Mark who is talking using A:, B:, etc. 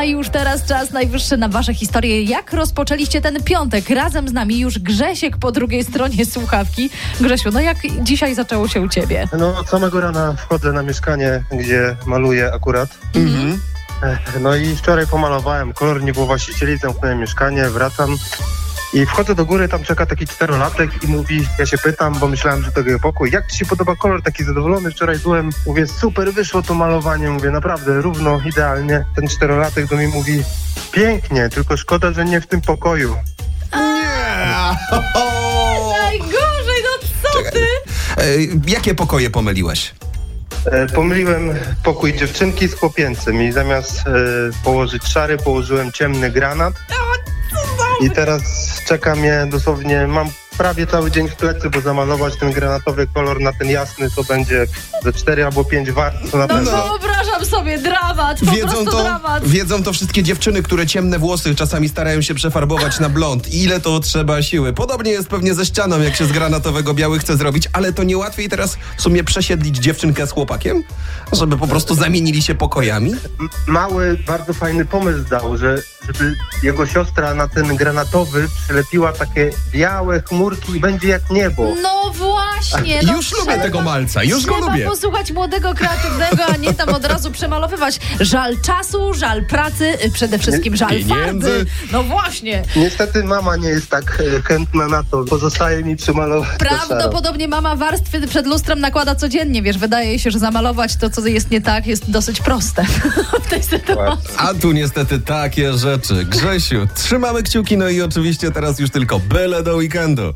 A: A już teraz czas najwyższy na wasze historie. Jak rozpoczęliście ten piątek? Razem z nami już Grzesiek po drugiej stronie słuchawki. Grzesiu, no jak dzisiaj zaczęło się u ciebie?
B: No od samego rana wchodzę na mieszkanie, gdzie maluję akurat.
C: Mhm.
B: No i wczoraj pomalowałem kolor, nie było właścicieli, zamknąłem mieszkanie, wracam i wchodzę do góry, tam czeka taki czterolatek i mówi, ja się pytam, bo myślałem, że to jego pokój, jak ci się podoba kolor, taki zadowolony, wczoraj byłem, mówię, super wyszło to malowanie, mówię, naprawdę, równo, idealnie. Ten czterolatek do mnie mówi, pięknie, tylko szkoda, że nie w tym pokoju.
C: Nie!
A: Najgorzej, no co ty?
C: E, Jakie pokoje pomyliłeś?
B: E, Pomyliłem pokój dziewczynki z chłopięcym i zamiast e, położyć szary, położyłem ciemny granat. I teraz czeka mnie dosłownie, mam prawie cały dzień w plecy, bo zamalować ten granatowy kolor na ten jasny to będzie ze 4 albo 5 wart, to na
A: No
B: pewno.
A: Wyobrażam sobie, dramat, po
C: Wiedzą
A: prostu
C: to,
A: dramat.
C: wiedzą to wszystkie dziewczyny, które ciemne włosy czasami starają się przefarbować na blond. Ile to trzeba siły. Podobnie jest pewnie ze ścianą, jak się z granatowego biały chce zrobić, ale to nie łatwiej teraz w sumie przesiedlić dziewczynkę z chłopakiem? Żeby po prostu zamienili się pokojami?
B: Mały, bardzo fajny pomysł dał, że żeby jego siostra na ten granatowy przylepiła takie białe chmurki i będzie jak niebo.
A: No właśnie. No
C: Już lubię
A: trzeba-
C: tego malca, już go
A: Trzeba
C: lubię.
A: posłuchać młodego, kreatywnego, a nie tam od razu przemalowywać. Żal czasu, żal pracy, y, przede wszystkim żal
C: Pieniędzy.
A: farby. No właśnie.
B: Niestety mama nie jest tak e, chętna na to, pozostaje mi szaro.
A: Prawdopodobnie mama warstwy przed lustrem nakłada codziennie, wiesz, wydaje się, że zamalować to, co jest nie tak, jest dosyć proste w tej sytuacji.
C: A tu niestety takie rzeczy. Grzesiu, trzymamy kciuki, no i oczywiście teraz już tylko byle do weekendu.